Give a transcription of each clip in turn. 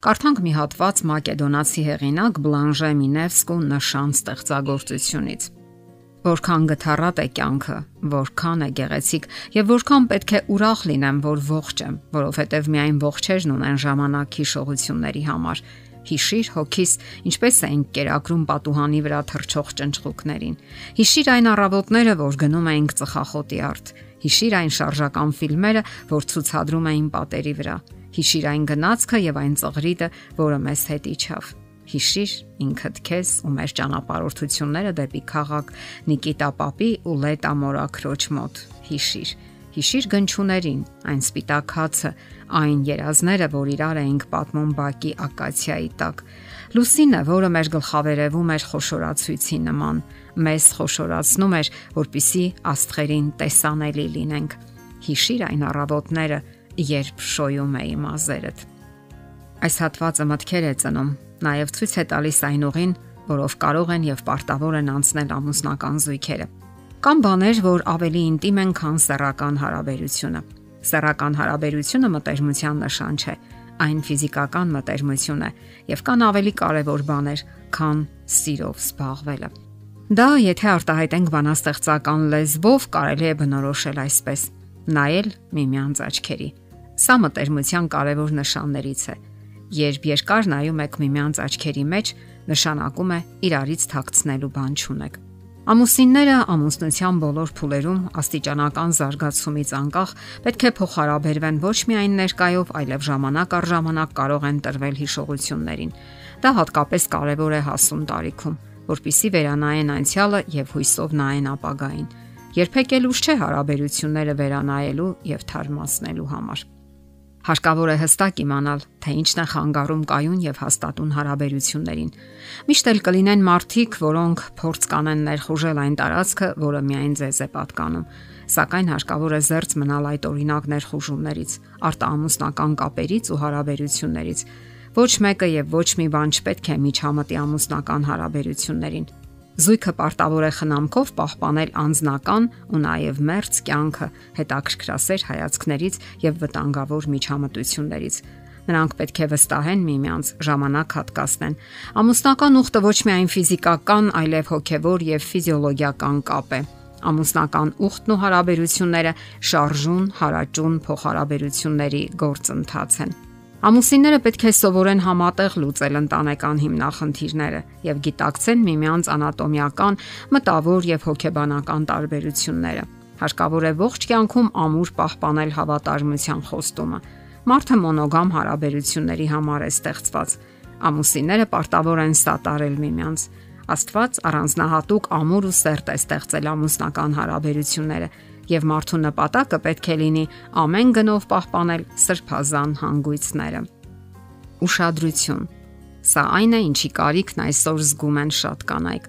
Կարդանք մի հատված մակեդոնացի հեղինակ Բլանժե Մինևսկու նշան ստեղծագործությունից։ Որքան գթառատ է կյանքը, որքան է գեղեցիկ եւ որքան պետք է ուրախ լինեմ, որ ողջ եմ, որովհետեւ միայն ողջերն ունեն ժամանակ հիշողությունների համար։ Հիշիր հոգիս, ինչպես էին կերակրում պատուհանի վրա թրջող ճնճղուկներին։ Հիշիր այն առավոտները, որ գնում էինք ծխախոտի արտ։ Հիշիր այն շարժական ֆիլմերը, որ ցուցադրում էին պատերի վրա Հիշիր այն գնացքը եւ այն ծղրիդը, որը մեզ հետ իջավ։ Հիշիր ինքդ քեզ ու մեր ճանապարհորդությունները դեպի քաղաք Նիկիտա Պապի ու Լետա Մորակրոջ մոտ։ Հիշիր Հիշիր գնչուներին, այն սպիտակ հացը, այն երազները, որ իրար էինք պատմում բակի ակացիայի տակ։ Լուսինը, որը մեր գլխավերևում էր խոշորացույցի նման, մեզ խոշորացնում էր, որpիսի աստղերին տեսանելի լինենք։ Հիշիր այն առավոտները, երբ շոյում էի մազերդ։ Այս հատվածը մտքեր է ծնում, նաև ցույց է տալիս այն ուղին, որով կարող են եւ պարտավոր են անցնել ամուսնական զույգերը։ Կան բաներ, որ ավելի ինտիմ են, քան սեռական հարաբերությունը։ Սեռական հարաբերությունը մտերմության նշան չէ, այն ֆիզիկական մտերմություն է եւ կան ավելի կարեւոր բաներ, քան սիրով զբաղվելը։ Դա եթե արտահայտենք բանաստեղծական լեզվով կարելի է բնորոշել այսպես նայել միմյանց աչքերի։ Սա մտերմության կարևոր նշաններից է։ Երբ երկար նայում եք միմյանց աչքերի մեջ, նշանակում է իրարից թաքցնելու բան չունեք։ Ամուսինները ամուսնության բոլոր փուլերում աստիճանական զարգացումից անկախ պետք է փոխհարաբերվեն ոչ միայն ներկայով, այլև ժամանակ առ ժամանակ կարող են տրվել հիշողություններին։ Դա հատկապես կարևոր է հասուն տարիքում, որpիսի վերանայեն անցյալը եւ հույսով նայեն ապագային երբեք էլ ուշ չէ հարաբերությունները վերանայելու եւ թարմացնելու համար։ Հարկավոր է հստակ իմանալ, թե ինչն է խանգարում կայուն եւ հաստատուն հարաբերություններին։ Միշտ էլ կլինեն մարդիկ, որոնք փորձ կանեն ներխուժել այն տարածքը, որը միայն ձեզ է պատկանում։ Սակայն հարկավոր է զերծ մնալ այդ օրինակ ներխուժումներից, արտահամուսնական կապերից ու հարաբերություններից։ Ոչ մեկը եւ ոչ մի բան չպետք է միջամտի ամուսնական հարաբերություններին Զույգը պարտավոր է խնամքով պահպանել անznական ու նաև մերց կյանքը հետաքրքրասեր հայացքներից եւ վտանգավոր միջամտություններից։ Նրանք պետք է վստահեն միմյանց, ժամանակ հատկացնեն։ Ամուսնական ուխտը ոչ միայն ֆիզիկական, այլև հոգեվոր եւ ֆիզիոլոգիական կապ է։ Ամուսնական ուխտն ու հարաբերությունները շարժուն, հարաճուն փոխհարաբերությունների գործընթաց են։ Ամուսինները պետք է սովորեն համատեղ լուծել ընտանեկան հիմնախնդիրները եւ գիտակցեն միմյանց անատոմիական, մտավոր եւ հոգեբանական տարբերությունները։ Հարկավոր է ողջ կյանքում ամուր պահպանել հավատարմության խոստումը։ Մարդը մոնոգամ հարաբերությունների համար է ստեղծված։ Ամուսինները պարտավոր են սատարել միմյանց։ Աստված առանձնահատուկ ամուր ու սերտ է ստեղծել ամուսնական հարաբերությունները եւ մարդու նպատակը պետք է լինի ամեն գնով պահպանել սրբազան հանգույցները։ Ուշադրություն Սա այն է, ինչի կարիքն այսօր զգում են շատ կանայք։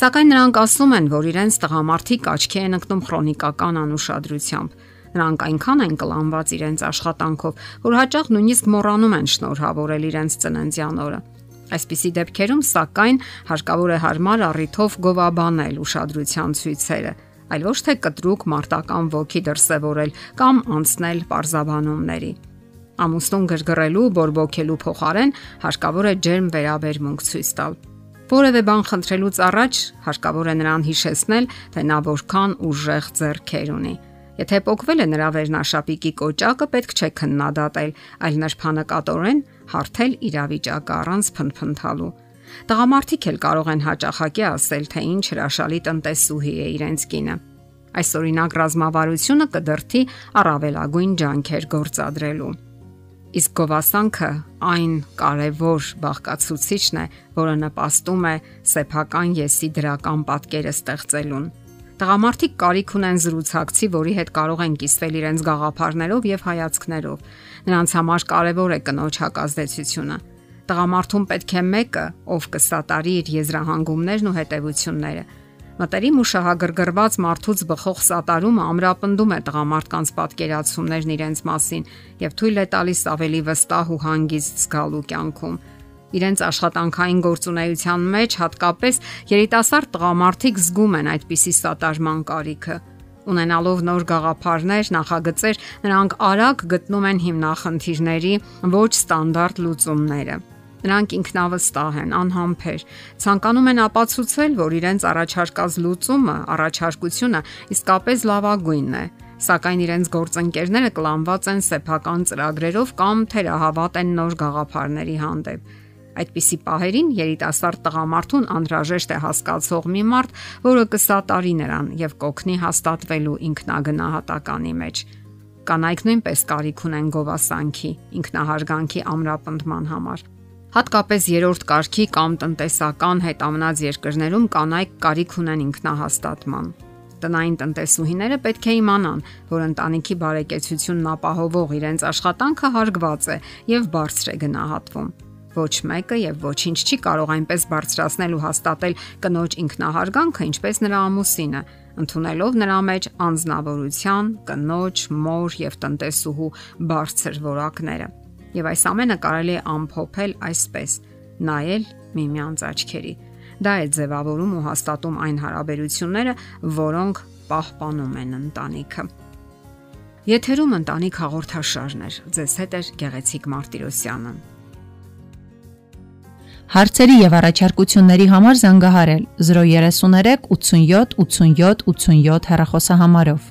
Սակայն նրանք ասում են, որ իրենց տղամարդիկ աչքի են ընկնում քրոնիկական անուշադրությամբ։ Նրանք այնքան են կլանված իրենց աշխատանքով, որ հաճախ նույնիսկ մոռանում են շնորհավորել իրենց ծննդյան օրը։ Այսպիսի դեպքերում, սակայն, հարկավոր է հարմար առիթով գովաբանել ուշադրության ցույցերը այլ ոչ թե կտրուկ մարտական ոգի դրսևորել կամ անցնել parzabanumների։ Ամուսնուն գրգռելու, բորբոքելու փոխարեն հարկավոր է ջերմ վերաբերմունք ցույց տալ։ Որևէ բան խնդրելուց առաջ հարկավոր է նրան հիշեցնել, թե նա որքան ուժեղ ձեռքեր ունի։ Եթե փոկվել է նրա վերնաշապիկի կոճակը, պետք չէ քննադատել, այլ նրբանակատորեն հարթել իրավիճակը առանց փնփնթալու։ Տղամարդիկ էլ կարող են հաճախակի ասել, թե ինչ հրաշալի տնտեսուհի է իրենց կինը։ Այս օրինակ ռազմավարությունը կդրթի առավելագույն ջանքեր գործադրելու։ Իսկ գովասանքը այն կարևոր բաղկացուցիչն է, որը նպաստում է սեփական եսի դրական պատկերը ստեղծելուն։ Տղամարդիկ կարիք ունեն զրուցակցի, որի հետ կարող են կիսվել իրենց գաղափարներով եւ հայացքներով։ Նրանց համար կարևոր է կնոջ հակազդեցությունը Տղամարդուն պետք է մեկը, ով կսատարի իր եզրահանգումներն ու հետևությունները։ Մտերիմ ու շահագրգռված մարդուց բխող սատարումը ամրապնդում է տղամարդկանց պատկերացումներն իրենց մասին եւ թույլ է տալիս ավելի վստահ ու հանգիստ զգալու կյանքում իրենց աշխատանքային գործունեության մեջ հատկապես երիտասարդ տղամարդիկ զգում են այդպիսի սատարման կարիքը։ Ունենալով նոր գաղափարներ, նախագծեր, նրանք արագ գտնում են հիմնախնդիրների ոչ ստանդարտ լուծումները։ Նրանք ինքնավստահ են, անհամբեր, ցանկանում են ապացուցել, որ իրենց առաջարկած լուծումը, առաջարկությունը իսկապես լավագույնն է, սակայն իրենց գործընկերները կլանված են սեփական ծրագրերով կամ թերահավատ են նոր գաղափարների հանդեպ։ Այդպիսի պահերին երիտասարդ տղամարդուն անհրաժեշտ է հասկացող մի մարդ, որը կսատարի նրան եւ կօգնի հաստատվելու ինքնագնահատականի մեջ։ Կանայք նույնպես կարիք ունեն գովասանքի, ինքնահարգանքի ամրապնդման համար։ Հատկապես երրորդ կարգի կամ տնտեսական հետամնաց երկրներում կանայք կարիք ունեն ինքնահաստատման։ Տնային տնտեսուհիները պետք է իմանան, որ ընտանիքի բարեկեցությունն ապահովող իրենց աշխատանքը հարգված է եւ բարձր է գնահատվում Ոչ մեկը եւ ոչինչ չի կարող այնպես բարձրացնել ու հաստատել կնոջ ինքնահարգանքը, ինչպես նրա ամուսինը, ընդունելով նրա մեջ անznավորության, կնոջ, մոր եւ տնտեսուհու բարձր որակները։ Եվ այս ամենը կարելի է ամփոփել այսպես. նայել միմյանց աչքերի։ Դա է ձևավորում ու հաստատում այն հարաբերությունները, որոնք պահպանում են ընտանիքը։ Եթերում ընտանիք հաղորդաշարն է։ Ձեզ հետ է Գեղեցիկ Մարտիրոսյանը։ Հարցերի եւ առաջարկությունների համար զանգահարել 033 87 87 87 հեռախոսահամարով։